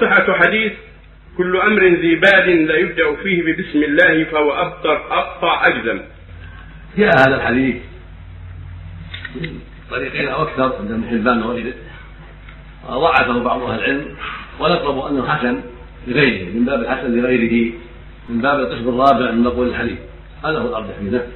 صحة حديث كل أمر ذي بال لا يبدأ فيه ببسم الله فهو أبطر أقطع أجزم. جاء هذا الحديث. من طريقين أو أكثر عند ابن حبان وغيره. ضعفه بعض أهل العلم ونقرب أنه حسن لغيره من باب الحسن لغيره من باب القسم الرابع من مقول الحديث. هذا هو الأرجح منه.